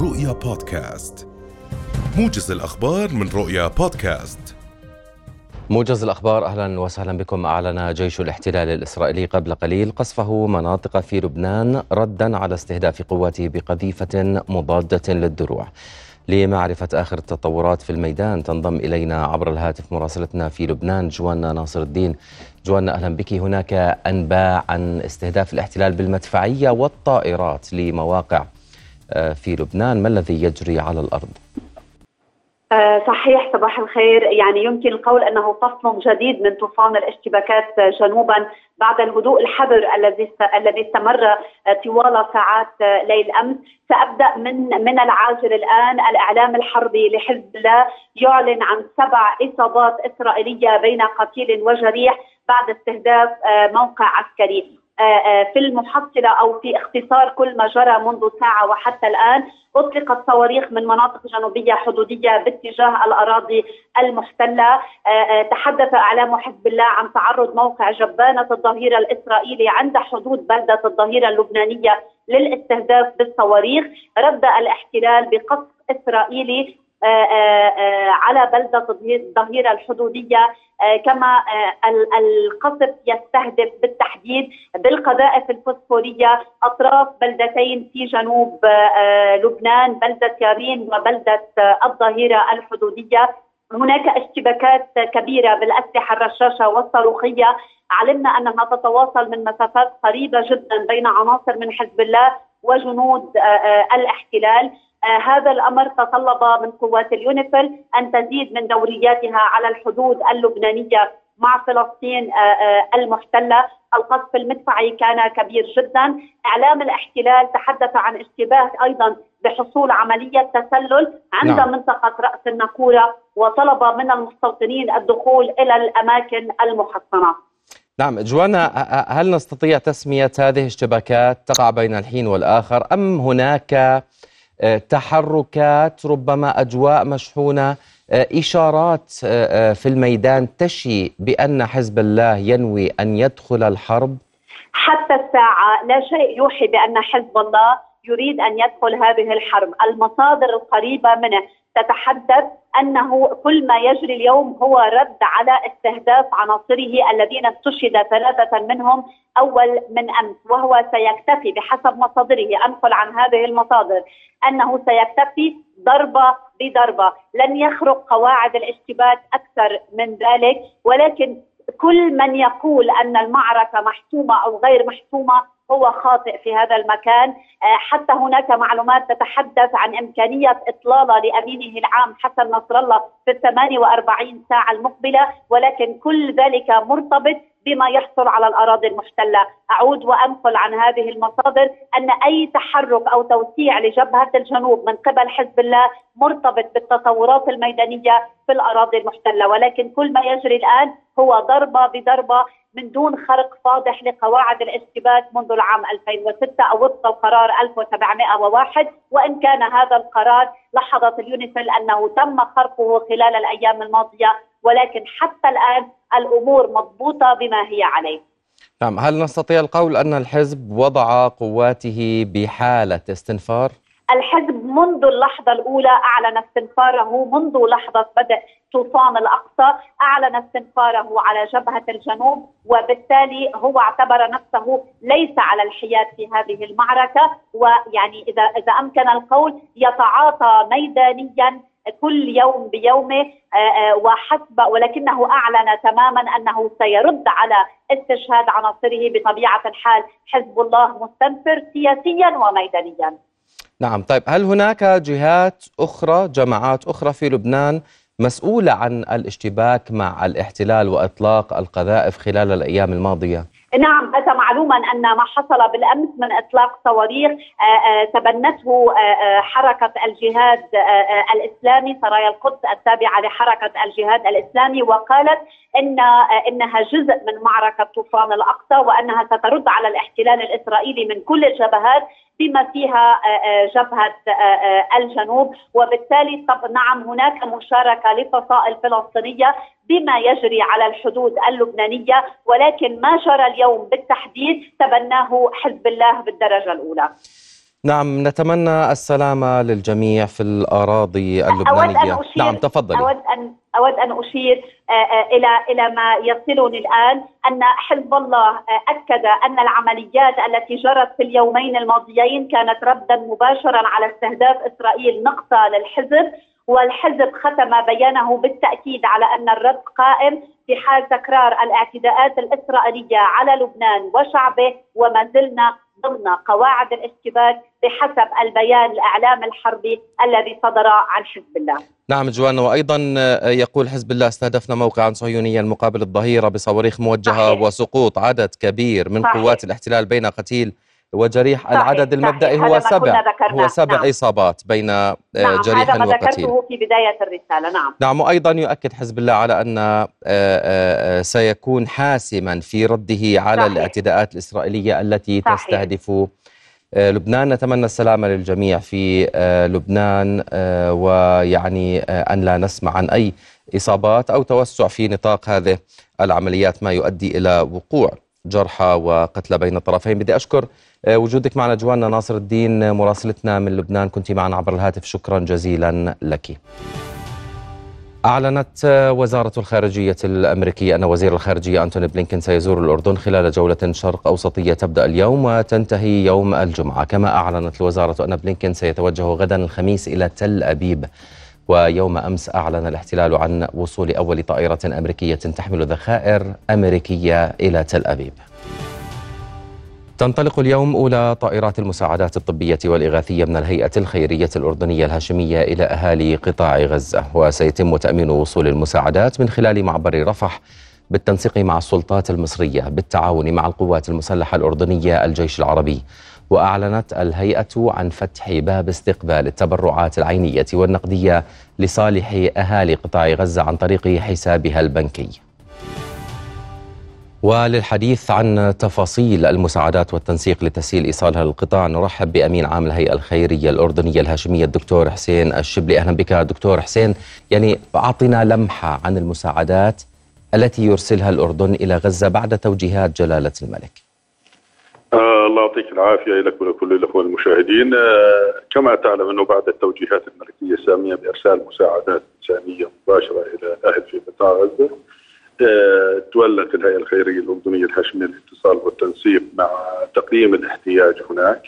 رؤيا بودكاست. موجز الأخبار من رؤيا بودكاست. موجز الأخبار أهلا وسهلا بكم. أعلن جيش الاحتلال الإسرائيلي قبل قليل قصفه مناطق في لبنان ردا على استهداف قواته بقذيفة مضادة للدروع. لمعرفة آخر التطورات في الميدان تنضم إلينا عبر الهاتف مراسلتنا في لبنان جوانا ناصر الدين. جوانا أهلا بك. هناك أنباء عن استهداف الاحتلال بالمدفعية والطائرات لمواقع في لبنان ما الذي يجري على الأرض؟ آه، صحيح صباح الخير. يعني يمكن القول أنه فصل جديد من طوفان الاشتباكات جنوبا بعد الهدوء الحذر الذي الذي استمر آه، طوال ساعات ليل أمس. سأبدأ من من العاجل الآن. الإعلام الحربي لحزب الله يعلن عن سبع إصابات إسرائيلية بين قتيل وجريح بعد استهداف موقع عسكري. آه، آه، في المحصلة أو في اختصار كل ما جرى منذ ساعة وحتى الآن أطلقت صواريخ من مناطق جنوبية حدودية باتجاه الأراضي المحتلة. آه، تحدث إعلام حزب الله عن تعرض موقع جبانة الظهيرة الإسرائيلي عند حدود بلدة الظهيرة اللبنانية للاستهداف بالصواريخ. رد الاحتلال بقصف إسرائيلي آه، آه، آه، على بلدة الظهيرة الحدودية. كما القصف يستهدف بالتحديد بالقذائف الفوسفورية أطراف بلدتين في جنوب لبنان بلدة يارين وبلدة الظهيرة الحدودية. هناك اشتباكات كبيرة بالأسلحة الرشاشة والصاروخية. علمنا أنها تتواصل من مسافات قريبة جدا بين عناصر من حزب الله وجنود الاحتلال آه هذا الأمر تطلب من قوات اليونيفيل أن تزيد من دورياتها على الحدود اللبنانية مع فلسطين آه آه المحتلة، القصف المدفعي كان كبير جدا، إعلام الاحتلال تحدث عن اشتباه أيضا بحصول عملية تسلل عند نعم. منطقة رأس الناقورة وطلب من المستوطنين الدخول إلى الأماكن المحصنة. نعم جوانا هل نستطيع تسمية هذه الاشتباكات تقع بين الحين والآخر أم هناك آه، تحركات ربما أجواء مشحونة آه، إشارات آه، في الميدان تشي بأن حزب الله ينوي أن يدخل الحرب؟ حتى الساعة لا شيء يوحي بأن حزب الله يريد أن يدخل هذه الحرب، المصادر القريبة منه تتحدث أنه كل ما يجري اليوم هو رد على استهداف عناصره الذين استشهد ثلاثة منهم أول من أمس وهو سيكتفي بحسب مصادره. أنقل عن هذه المصادر أنه سيكتفي ضربة بضربة. لن يخرق قواعد الاشتباك أكثر من ذلك ولكن كل من يقول أن المعركة محسومه أو غير محسومه هو خاطئ في هذا المكان. آه، حتى هناك معلومات تتحدث عن إمكانية إطلالة لأمينه العام حسن نصر الله في ال 48 ساعة المقبلة ولكن كل ذلك مرتبط بما يحصل على الأراضي المحتلة، أعود وأنقل عن هذه المصادر أن أي تحرك أو توسيع لجبهة الجنوب من قبل حزب الله مرتبط بالتطورات الميدانية في الأراضي المحتلة، ولكن كل ما يجري الآن هو ضربة بضربة من دون خرق فاضح لقواعد الاشتباك منذ العام 2006 أو وفق القرار 1701 وإن كان هذا القرار لاحظت اليونيفيل أنه تم خرقه خلال الأيام الماضية ولكن حتى الآن الأمور مضبوطة بما هي عليه. نعم، هل نستطيع القول أن الحزب وضع قواته بحالة استنفار؟ الحزب منذ اللحظة الأولى أعلن استنفاره منذ لحظة بدء طوفان الأقصى أعلن استنفاره على جبهة الجنوب وبالتالي هو اعتبر نفسه ليس على الحياد في هذه المعركة ويعني إذا إذا أمكن القول يتعاطى ميدانيا كل يوم بيومه آه، آه، وحسب ولكنه أعلن تماما أنه سيرد على استشهاد عناصره بطبيعة الحال حزب الله مستنفر سياسيا وميدانيا. نعم طيب هل هناك جهات أخرى جماعات أخرى في لبنان مسؤولة عن الاشتباك مع الاحتلال وإطلاق القذائف خلال الأيام الماضية؟ نعم أتى معلوما أن ما حصل بالأمس من إطلاق صواريخ آه، آه، تبنته آه، حركة الجهاد الإسلامي سرايا القدس التابعة لحركة الجهاد الإسلامي وقالت إن إنها جزء من معركة طوفان الأقصى وأنها سترد على الاحتلال الإسرائيلي من كل الجبهات بما فيها جبهة الجنوب. وبالتالي طب نعم هناك مشاركة لفصائل فلسطينية بما يجري على الحدود اللبنانية ولكن ما جرى اليوم بالتحديد تبناه حزب الله بالدرجة الأولى. نعم نتمنى السلامة للجميع في الأراضي اللبنانية أود أن أشير نعم تفضلي. أود أن أود أن أشير آه، آه، إلى إلى ما يصلني الآن أن حزب الله آه، أكد أن العمليات التي جرت في اليومين الماضيين كانت ردا مباشرا على استهداف إسرائيل نقصة للحزب والحزب ختم بيانه بالتأكيد على أن الرد قائم في حال تكرار الاعتداءات الإسرائيلية على لبنان وشعبه وما زلنا ضمن قواعد الاشتباك بحسب البيان الإعلام الحربي الذي صدر عن حزب الله. نعم جوانا وأيضا آه، يقول حزب الله استهدفنا موقعا صهيونيا مقابل الظهيره بصواريخ موجهة صحيح. وسقوط عدد كبير من صحيح. قوات الاحتلال بين قتيل وجريح صحيح، العدد صحيح. المبدئي هذا هو سبع. هو سبع نعم. إصابات بين آه، نعم جريح هذا ما وقتيل ذكرته في بداية الرسالة نعم. نعم وأيضا يؤكد حزب الله على أن آه، آه، سيكون حاسما في رده على صحيح. الاعتداءات الإسرائيلية التي صحيح. تستهدف لبنان نتمنى السلامة للجميع في لبنان ويعني أن لا نسمع عن أي إصابات أو توسع في نطاق هذه العمليات ما يؤدي إلى وقوع جرحى وقتلى بين الطرفين. بدي أشكر آه، وجودك معنا جوانا ناصر الدين مراسلتنا من لبنان. كنت معنا عبر الهاتف. شكرا جزيلا لك. أعلنت وزارة الخارجية الأمريكية أن وزير الخارجية أنتوني بلينكين سيزور الأردن خلال جولة شرق أوسطية تبدأ اليوم وتنتهي يوم الجمعة. كما أعلنت الوزارة أن بلينكين سيتوجه غدا الخميس إلى تل أبيب. ويوم أمس أعلن الاحتلال عن وصول أول طائرة أمريكية تحمل ذخائر أمريكية إلى تل أبيب. تنطلق اليوم أولى طائرات المساعدات الطبية والإغاثية من الهيئة الخيرية الأردنية الهاشمية إلى أهالي قطاع غزة وسيتم تأمين وصول المساعدات من خلال معبر رفح بالتنسيق مع السلطات المصرية بالتعاون مع القوات المسلحة الأردنية الجيش العربي. وأعلنت الهيئة عن فتح باب استقبال التبرعات العينية والنقدية لصالح أهالي قطاع غزة عن طريق حسابها البنكي. وللحديث عن تفاصيل المساعدات والتنسيق لتسهيل ايصالها للقطاع نرحب بأمين عام الهيئة الخيرية الأردنية الهاشمية الدكتور حسين الشبلي. أهلا بك دكتور حسين. يعني أعطنا لمحة عن المساعدات التي يرسلها الأردن إلى غزة بعد توجيهات جلالة الملك. الله يعطيك العافية لك ولكل الأخوة المشاهدين. آه كما تعلم أنه بعد التوجيهات الملكية السامية بإرسال مساعدات إنسانية مباشرة إلى الاهل في قطاع غزة آه تولت الهيئة الخيرية الأردنية الهاشميه الاتصال والتنسيق مع تقييم الاحتياج هناك.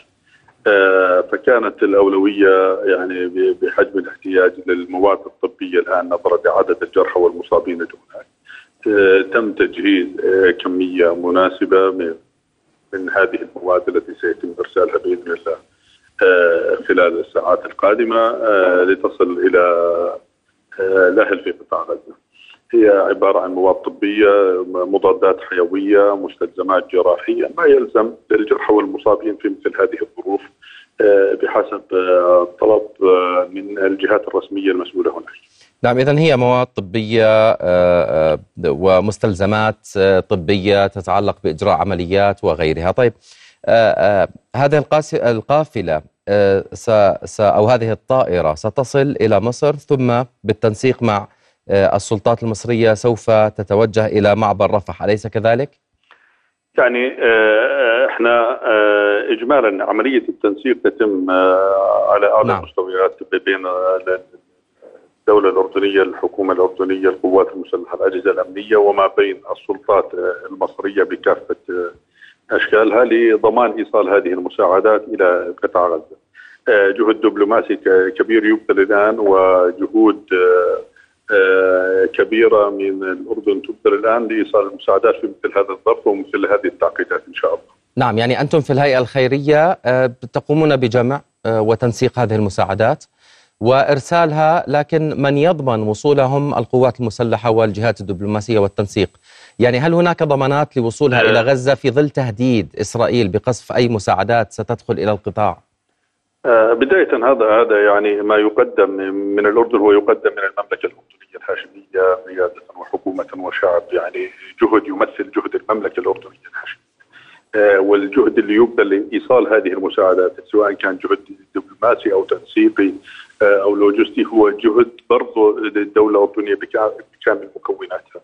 آه فكانت الأولوية يعني بحجم الاحتياج للمواد الطبية الآن نظرا لعدد الجرحى والمصابين هناك. تم تجهيز كمية مناسبة من من هذه المواد التي سيتم إرسالها بإذن الله آه خلال الساعات القادمة آه لتصل إلى آه الاهل في قطاع غزة. هي عبارة عن مواد طبية، مضادات حيوية، مستلزمات جراحية، ما يلزم للجرحى والمصابين في مثل هذه الظروف بحسب طلب من الجهات الرسمية المسؤولة هناك. نعم اذا هي مواد طبية ومستلزمات طبية تتعلق بإجراء عمليات وغيرها، طيب هذه القافلة أو هذه الطائرة ستصل إلى مصر ثم بالتنسيق مع السلطات المصرية سوف تتوجه إلى معبر رفح، أليس كذلك؟ يعني إحنا اجمالا عملية التنسيق تتم على أعلى نعم. المستويات بين الدولة الأردنية الحكومة الأردنية القوات المسلحة الأجهزة الأمنية وما بين السلطات المصرية بكافة أشكالها لضمان إيصال هذه المساعدات إلى قطاع غزة. جهد دبلوماسي كبير يبذل الآن وجهود كبيرة من الأردن تبذل الآن لإيصال المساعدات في مثل هذا الظرف ومثل هذه التعقيدات إن شاء الله. نعم يعني أنتم في الهيئة الخيرية تقومون بجمع وتنسيق هذه المساعدات. وإرسالها لكن من يضمن وصولهم القوات المسلحة والجهات الدبلوماسية والتنسيق. يعني هل هناك ضمانات لوصولها إلى غزة في ظل تهديد إسرائيل بقصف أي مساعدات ستدخل إلى القطاع؟ بداية هذا هذا يعني ما يقدم من الأردن هو يقدم من المملكة الأردنية الهاشمية قيادة وحكومة وشعب يعني جهد يمثل جهد المملكة الأردنية الهاشمية. والجهد اللي يبذل لإيصال هذه المساعدات سواء كان جهد دبلوماسي أو تنسيقي أو لوجستي هو جهد برضه للدولة الأردنية بكامل مكوناتها.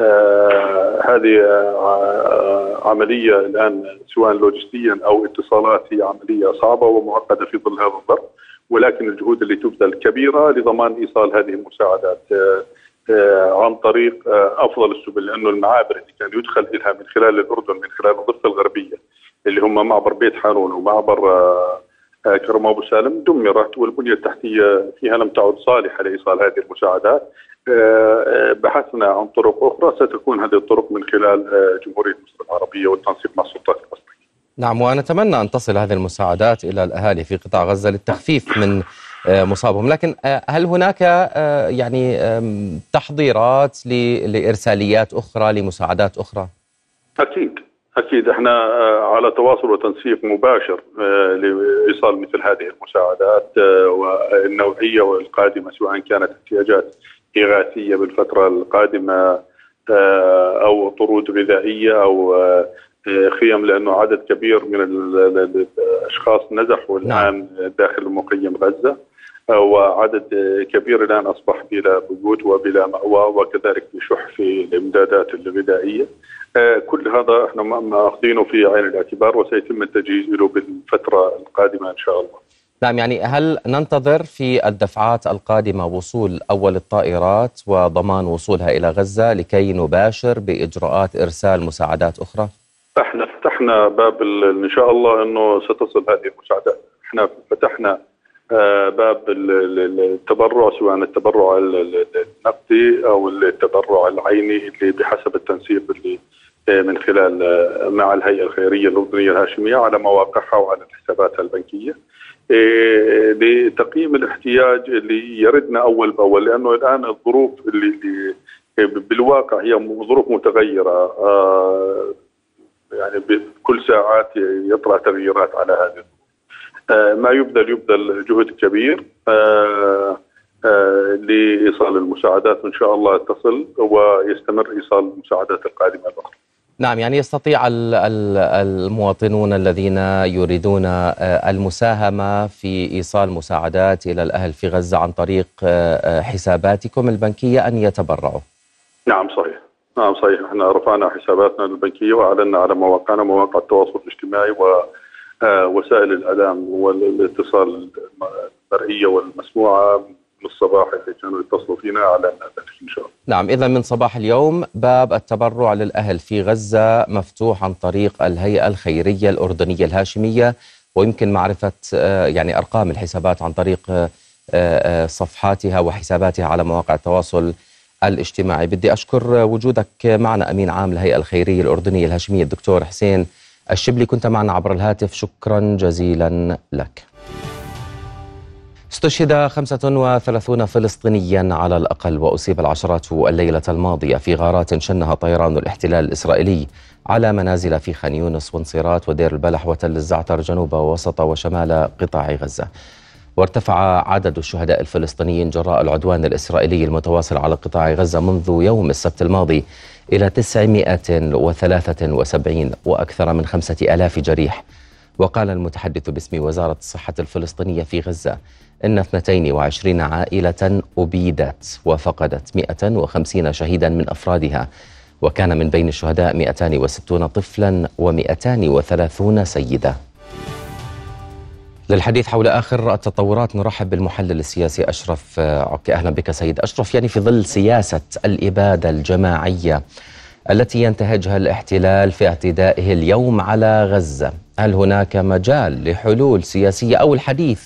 آه هذه آه عملية الآن سواء لوجستيا أو اتصالات هي عملية صعبة ومعقدة في ظل هذا الظرف ولكن الجهود اللي تبذل كبيرة لضمان إيصال هذه المساعدات آه آه عن طريق آه أفضل السبل لأنه المعابر اللي كان يدخل لها من خلال الأردن من خلال الضفة الغربية اللي هم معبر بيت حارون ومعبر آه كرم أبو سالم دمرت والبنية التحتية فيها لم تعد صالحة لإيصال هذه المساعدات بحثنا عن طرق أخرى ستكون هذه الطرق من خلال جمهورية مصر العربية والتنسيق مع السلطات المصريه. نعم ونتمنى أن تصل هذه المساعدات إلى الأهالي في قطاع غزة للتخفيف من مصابهم، لكن هل هناك يعني تحضيرات لإرساليات أخرى لمساعدات أخرى؟ أكيد أكيد إحنا على تواصل وتنسيق مباشر لإيصال مثل هذه المساعدات والنوعية والقادمة سواء كانت احتياجات إغاثية بالفترة القادمة أو طرود غذائية أو خيم لأنه عدد كبير من الأشخاص نزحوا الآن داخل مخيم غزة. وعدد كبير الآن أصبح بلا بيوت وبلا مأوى وكذلك بشح في الإمدادات الغذائية. كل هذا إحنا ماخذينه في عين الاعتبار وسيتم التجهيز له بالفترة القادمة إن شاء الله. نعم يعني هل ننتظر في الدفعات القادمة وصول أول الطائرات وضمان وصولها إلى غزة لكي نباشر بإجراءات إرسال مساعدات أخرى؟ إحنا فتحنا باب إن شاء الله أنه ستصل هذه المساعدات. إحنا فتحنا باب التبرع سواء التبرع النقدي أو التبرع العيني اللي بحسب التنسيق اللي من خلال مع الهيئة الخيرية الأردنية الهاشمية على مواقعها وعلى حساباتها البنكية. لتقييم الاحتياج اللي يردنا أول بأول لأنه الآن الظروف اللي, بالواقع هي ظروف متغيرة. يعني بكل ساعات يطرا تغييرات على هذه ما يبذل يبذل جهد كبير. لإيصال المساعدات. وإن شاء الله تصل ويستمر إيصال المساعدات القادمة الأخرى. نعم يعني يستطيع المواطنون الذين يريدون المساهمة في إيصال مساعدات إلى الأهل في غزة عن طريق حساباتكم البنكية أن يتبرعوا. نعم صحيح. نعم صحيح. إحنا رفعنا حساباتنا البنكية وأعلنا على مواقعنا مواقع التواصل الاجتماعي ووسائل الإعلام والاتصال المرئية والمسموعة من الصباح اللي كانوا يتصلوا فينا ذلك إن شاء الله. نعم اذا من صباح اليوم باب التبرع للأهل في غزة مفتوح عن طريق الهيئة الخيرية الأردنية الهاشمية ويمكن معرفة يعني أرقام الحسابات عن طريق صفحاتها وحساباتها على مواقع التواصل الاجتماعي. بدي أشكر وجودك معنا أمين عام الهيئه الخيرية الأردنية الهاشمية الدكتور حسين الشبلي كنت معنا عبر الهاتف شكرا جزيلا لك. استشهد 35 فلسطينيا على الأقل وأصيب العشرات الليلة الماضية في غارات شنها طيران الاحتلال الإسرائيلي على منازل في خان يونس وانصيرات ودير البلح وتل الزعتر جنوب ووسط وشمال قطاع غزة وارتفع عدد الشهداء الفلسطينيين جراء العدوان الإسرائيلي المتواصل على قطاع غزة منذ يوم السبت الماضي إلى 973 وأكثر من خمسة ألاف جريح. وقال المتحدث باسم وزارة الصحة الفلسطينية في غزة إن 22 عائلة أبيدت وفقدت 150 شهيدا من أفرادها وكان من بين الشهداء 260 طفلا و230 سيدة. للحديث حول آخر التطورات نرحب بالمحلل السياسي أشرف عكي أهلا بك سيد أشرف يعني في ظل سياسة الإبادة الجماعية التي ينتهجها الاحتلال في اعتدائه اليوم على غزة هل هناك مجال لحلول سياسية أو الحديث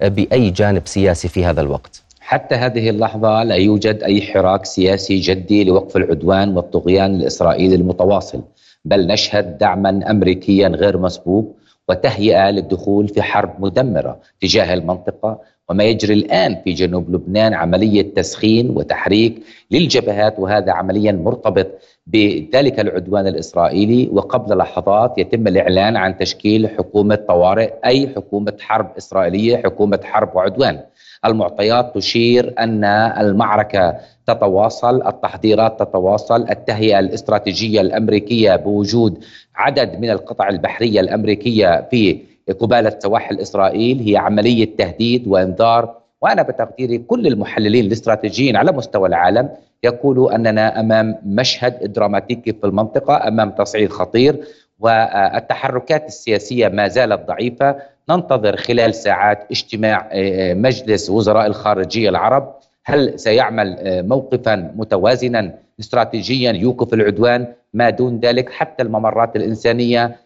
بأي جانب سياسي في هذا الوقت؟ حتى هذه اللحظة لا يوجد أي حراك سياسي جدي لوقف العدوان والطغيان الإسرائيلي المتواصل بل نشهد دعما أمريكيا غير مسبوق وتهيئة للدخول في حرب مدمرة تجاه المنطقة وما يجري الآن في جنوب لبنان عملية تسخين وتحريك للجبهات وهذا عمليا مرتبط بذلك العدوان الإسرائيلي. وقبل لحظات يتم الإعلان عن تشكيل حكومة طوارئ أي حكومة حرب إسرائيلية حكومة حرب وعدوان. المعطيات تشير أن المعركة تتواصل التحضيرات تتواصل التهيئة الاستراتيجية الأمريكية بوجود عدد من القطع البحرية الأمريكية في قبالة سواحل إسرائيل هي عملية تهديد وإنذار. وأنا بتقديري كل المحللين الاستراتيجيين على مستوى العالم يقولوا أننا أمام مشهد دراماتيكي في المنطقة أمام تصعيد خطير. والتحركات السياسية ما زالت ضعيفة. ننتظر خلال ساعات اجتماع مجلس وزراء الخارجية العرب. هل سيعمل موقفا متوازنا استراتيجيا يوقف العدوان؟ ما دون ذلك حتى الممرات الإنسانية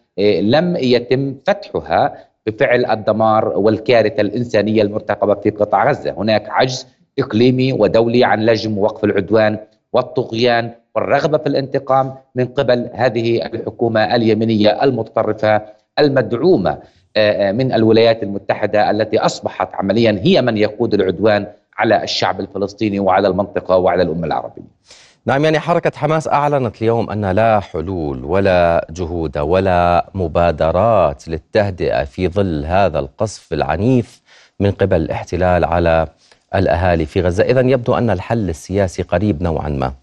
لم يتم فتحها بفعل الدمار والكارثة الإنسانية المرتقبه في قطاع غزة، هناك عجز إقليمي ودولي عن لجم وقف العدوان والطغيان. والرغبة في الانتقام من قبل هذه الحكومة اليمنيه المتطرفة المدعومة آه، آه، من الولايات المتحدة التي أصبحت عمليا هي من يقود العدوان على الشعب الفلسطيني وعلى المنطقة وعلى الأمة العربية. نعم يعني حركة حماس أعلنت اليوم أن لا حلول ولا جهود ولا مبادرات للتهدئة في ظل هذا القصف العنيف من قبل الاحتلال على الأهالي في غزة إذا يبدو أن الحل السياسي قريب نوعا ما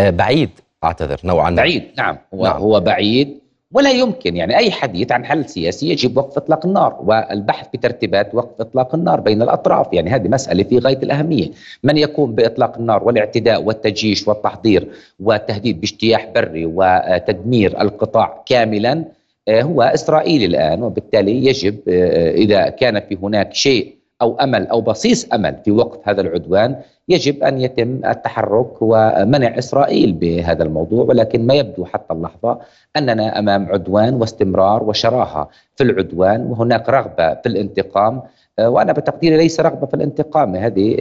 بعيد أعتذر نوعا ما. بعيد نعم. هو, نعم. هو بعيد ولا يمكن. يعني أي حديث عن حل سياسي يجب وقف إطلاق النار والبحث بترتيبات وقف إطلاق النار بين الأطراف. يعني هذه مسألة في غاية الأهمية. من يقوم بإطلاق النار والاعتداء والتجيش والتحضير والتهديد باجتياح بري وتدمير القطاع كاملا آه، هو إسرائيل الآن وبالتالي يجب آه، إذا كان في هناك شيء أو أمل أو بصيص أمل في وقف هذا العدوان يجب أن يتم التحرك ومنع إسرائيل بهذا الموضوع. ولكن ما يبدو حتى اللحظة أننا أمام عدوان واستمرار وشراهة في العدوان وهناك رغبة في الانتقام. وأنا بتقديري ليس رغبة في الانتقام. هذه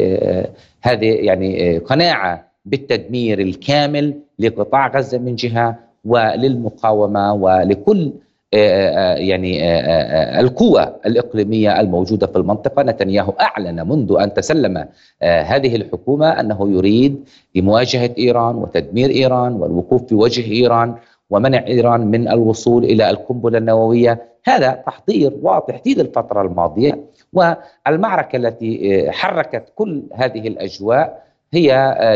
هذه يعني قناعة بالتدمير الكامل لقطاع غزة من جهة وللمقاومة ولكل آه، آه، يعني آه، القوى الإقليمية الموجودة في المنطقة. نتنياهو أعلن منذ أن تسلم هذه الحكومة أنه يريد لمواجهة إيران وتدمير إيران والوقوف في وجه إيران ومنع إيران من الوصول إلى القنبلة النووية. هذا تحضير واضح في الفترة الماضية والمعركة التي حركت كل هذه الأجواء هي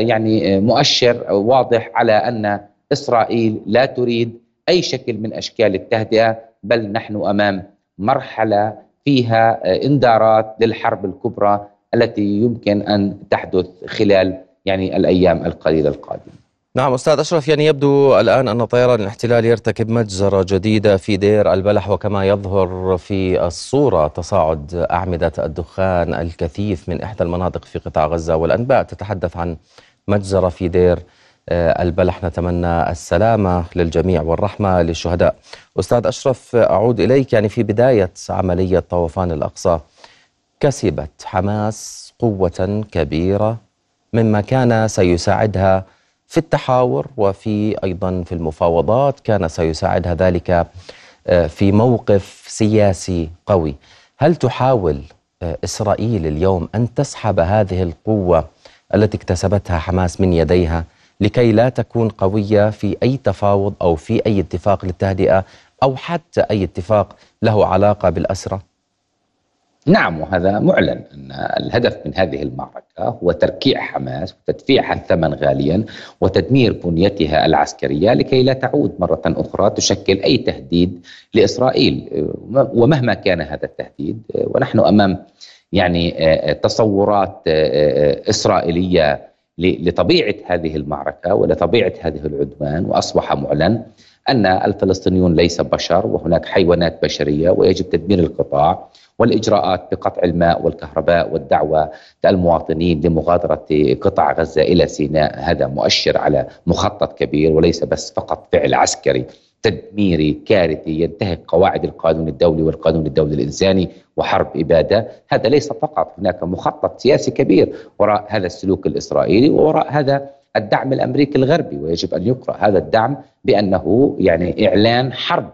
يعني مؤشر واضح على أن إسرائيل لا تريد أي شكل من أشكال التهدئة بل نحن أمام مرحلة فيها آه، انذارات للحرب الكبرى التي يمكن أن تحدث خلال يعني الأيام القليلة القادمة. نعم أستاذ أشرف يعني يبدو الآن أن طيران الاحتلال يرتكب مجزرة جديدة في دير البلح وكما يظهر في الصورة تصاعد أعمدة الدخان الكثيف من إحدى المناطق في قطاع غزة والأنباء تتحدث عن مجزرة في دير آه، البلح نتمنى السلامة للجميع والرحمة للشهداء. أستاذ أشرف أعود إليك. يعني في بداية عملية طوفان الأقصى كسبت حماس قوة كبيرة مما كان سيساعدها في التحاور وفي أيضا في المفاوضات. كان سيساعدها ذلك آه، في موقف سياسي قوي. هل تحاول آه، إسرائيل اليوم أن تسحب هذه القوة التي اكتسبتها حماس من يديها لكي لا تكون قوية في أي تفاوض أو في أي اتفاق للتهدئة أو حتى أي اتفاق له علاقة بالأسرة؟ نعم وهذا معلن أن الهدف من هذه المعركة هو تركيع حماس وتدفيعها الثمن غاليا وتدمير بنيتها العسكرية لكي لا تعود مرة أخرى تشكل أي تهديد لإسرائيل ومهما كان هذا التهديد ونحن أمام يعني تصورات إسرائيلية لطبيعة هذه المعركة ولطبيعة هذه العدوان وأصبح معلن أن الفلسطينيون ليس بشر وهناك حيوانات بشرية ويجب تدمير القطاع والإجراءات بقطع الماء والكهرباء والدعوة المواطنين لمغادرة قطاع غزة إلى سيناء. هذا مؤشر على مخطط كبير وليس بس فقط فعل عسكري. تدميري كارثي ينتهك قواعد القانون الدولي والقانون الدولي الإنساني وحرب إبادة، هذا ليس فقط هناك مخطط سياسي كبير وراء هذا السلوك الإسرائيلي ووراء هذا الدعم الأمريكي الغربي ويجب أن يقرأ هذا الدعم بأنه يعني إعلان حرب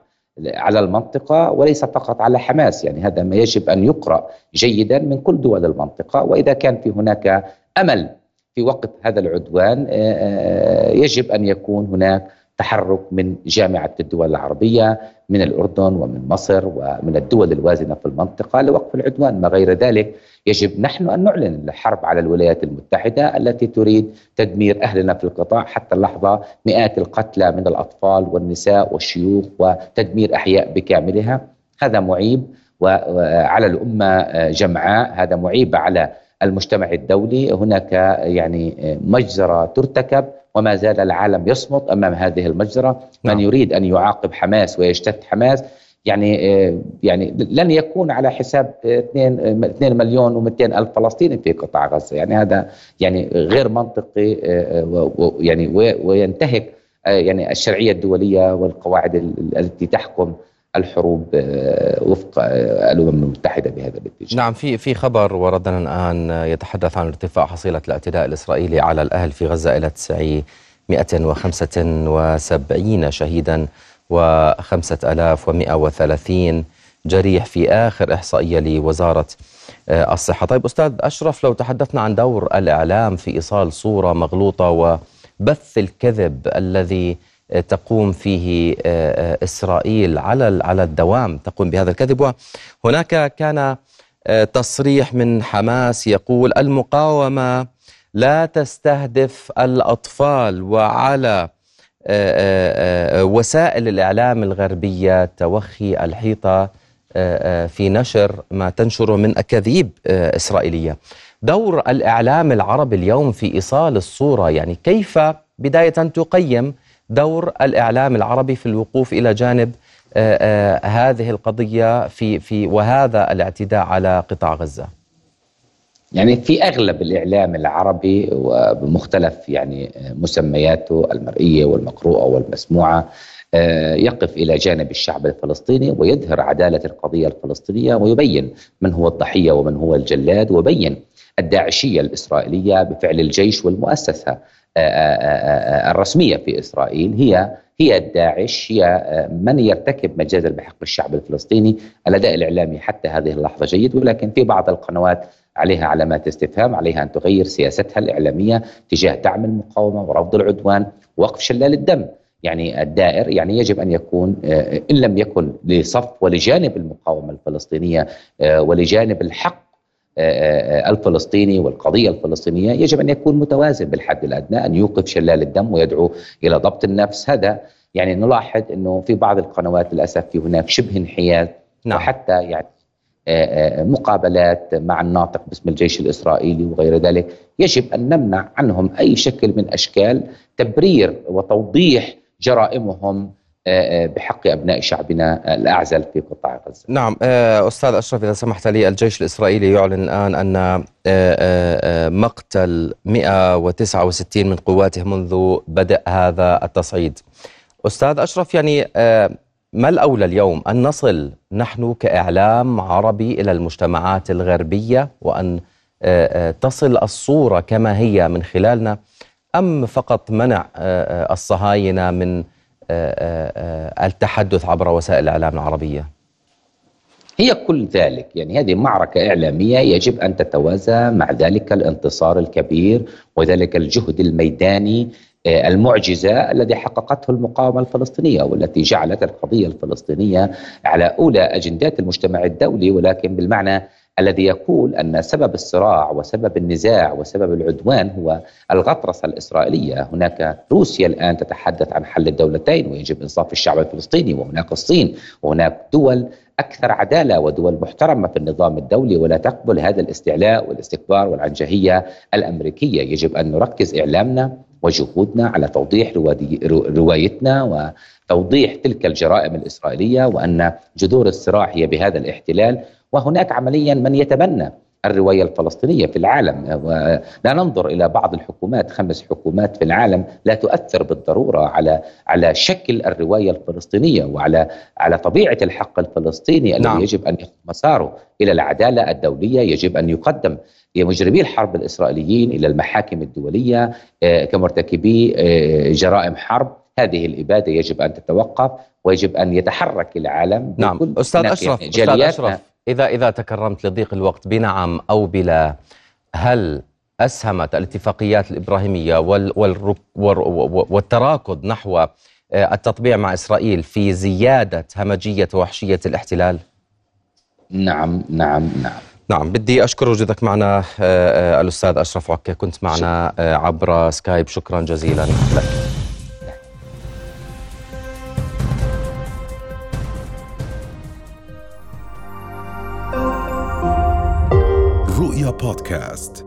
على المنطقة وليس فقط على حماس، يعني هذا ما يجب أن يقرأ جيدا من كل دول المنطقة. وإذا كان في هناك أمل في وقت هذا العدوان آه، آه، يجب أن يكون هناك تحرك من جامعة الدول العربية من الأردن ومن مصر ومن الدول الوازنة في المنطقة لوقف العدوان ما غير ذلك. يجب نحن أن نعلن الحرب على الولايات المتحدة التي تريد تدمير أهلنا في القطاع حتى اللحظة. مئات القتلى من الأطفال والنساء والشيوخ وتدمير أحياء بكاملها. هذا معيب وعلى الأمة جمعاء. هذا معيب على المجتمع الدولي. هناك يعني مجزرة ترتكب. وما زال العالم يصمت أمام هذه المجزرة، من نعم. يريد أن يعاقب حماس ويجتث حماس يعني يعني لن يكون على حساب 2 2 مليون و200 ألف فلسطيني في قطاع غزة، يعني هذا يعني غير منطقي يعني وينتهك يعني الشرعية الدولية والقواعد التي تحكم الحروب آه، وفق آه، الأمم المتحدة بهذا الاتجاه. نعم في في خبر وردنا الآن يتحدث عن ارتفاع حصيلة الاعتداء الإسرائيلي على الأهل في غزة إلى 975 شهيدا و5130 جريح في آخر إحصائية لوزارة آه، الصحة. طيب أستاذ أشرف لو تحدثنا عن دور الإعلام في إيصال صورة مغلوطة وبث الكذب الذي تقوم فيه آه، آه، إسرائيل على على الدوام تقوم بهذا الكذب وهناك كان آه، تصريح من حماس يقول المقاومة لا تستهدف الأطفال وعلى وسائل الإعلام الغربية توخي الحيطة في نشر ما تنشره من أكاذيب إسرائيلية. دور الإعلام العربي اليوم في إيصال الصورة يعني كيف بداية تقيم دور الإعلام العربي في الوقوف إلى جانب آه، آه، هذه القضية في في وهذا الاعتداء على قطاع غزة. يعني في أغلب الإعلام العربي وبمختلف يعني مسمياته المرئية والمقروءة والمسموعة آه، يقف إلى جانب الشعب الفلسطيني ويظهر عدالة القضية الفلسطينية ويبين من هو الضحية ومن هو الجلاد ويبين الداعشية الإسرائيلية بفعل الجيش والمؤسسة الرسمية في إسرائيل. هي هي الداعش هي من يرتكب مجازر بحق الشعب الفلسطيني الأداء الإعلامي حتى هذه اللحظة جيد ولكن في بعض القنوات عليها علامات استفهام عليها أن تغير سياستها الإعلامية تجاه دعم المقاومة ورفض العدوان ووقف شلال الدم. يعني الدائر يعني يجب أن يكون إن لم يكن لصف ولجانب المقاومة الفلسطينية ولجانب الحق آه، آه، الفلسطيني والقضية الفلسطينية يجب أن يكون متوازن بالحد الأدنى أن يوقف شلال الدم ويدعو إلى ضبط النفس هذا يعني نلاحظ أنه في بعض القنوات للأسف في هناك شبه انحياز نعم. وحتى يعني آه، مقابلات مع الناطق باسم الجيش الإسرائيلي وغير ذلك يجب أن نمنع عنهم أي شكل من أشكال تبرير وتوضيح جرائمهم آه، آه، بحق أبناء شعبنا الأعزل في قطاع غزة. نعم آه، أستاذ أشرف إذا سمحت لي الجيش الإسرائيلي يعلن الآن أن مقتل 169 من قواته منذ بدء هذا التصعيد. أستاذ أشرف يعني ما الأولى اليوم أن نصل نحن كإعلام عربي إلى المجتمعات الغربية وأن تصل الصورة كما هي من خلالنا أم فقط منع الصهاينة من التحدث عبر وسائل الإعلام العربية. هي كل ذلك يعني هذه معركة إعلامية يجب أن تتوازى مع ذلك الانتصار الكبير وذلك الجهد الميداني آه، المعجزة الذي حققته المقاومة الفلسطينية والتي جعلت القضية الفلسطينية على أولى أجندات المجتمع الدولي ولكن بالمعنى الذي يقول أن سبب الصراع وسبب النزاع وسبب العدوان هو الغطرسة الإسرائيلية، هناك روسيا الآن تتحدث عن حل الدولتين ويجب إنصاف الشعب الفلسطيني وهناك الصين وهناك دول أكثر عدالة ودول محترمة في النظام الدولي ولا تقبل هذا الاستعلاء والاستكبار والعنجهية الأمريكية، يجب أن نركز إعلامنا وجهودنا على توضيح روايتنا وتوضيح تلك الجرائم الإسرائيلية وأن جذور الصراع هي بهذا الاحتلال. وهناك عمليا من يتبنى الرواية الفلسطينية في العالم. لا ننظر إلى بعض الحكومات خمس حكومات في العالم لا تؤثر بالضرورة على على شكل الرواية الفلسطينية وعلى على طبيعة الحق الفلسطيني الذي نعم. يجب أن ياخذ مساره إلى العدالة الدولية يجب أن يقدم مجرمي الحرب الإسرائيليين إلى المحاكم الدولية آه، كمرتكبي آه، جرائم حرب. هذه الإبادة يجب أن تتوقف ويجب أن يتحرك العالم نعم. أستاذ أشرف أستاذ أشرف. إذا إذا تكرمت لضيق الوقت بنعم أو بلا هل أسهمت الاتفاقيات الإبراهيمية والتراكض نحو آه، التطبيع مع إسرائيل في زيادة همجية وحشية الاحتلال؟ نعم نعم نعم. نعم بدي أشكر وجودك معنا آه، آه، الأستاذ أشرف عكا كنت معنا عبر سكايب. شكرا جزيلا لك. رؤيا بودكاست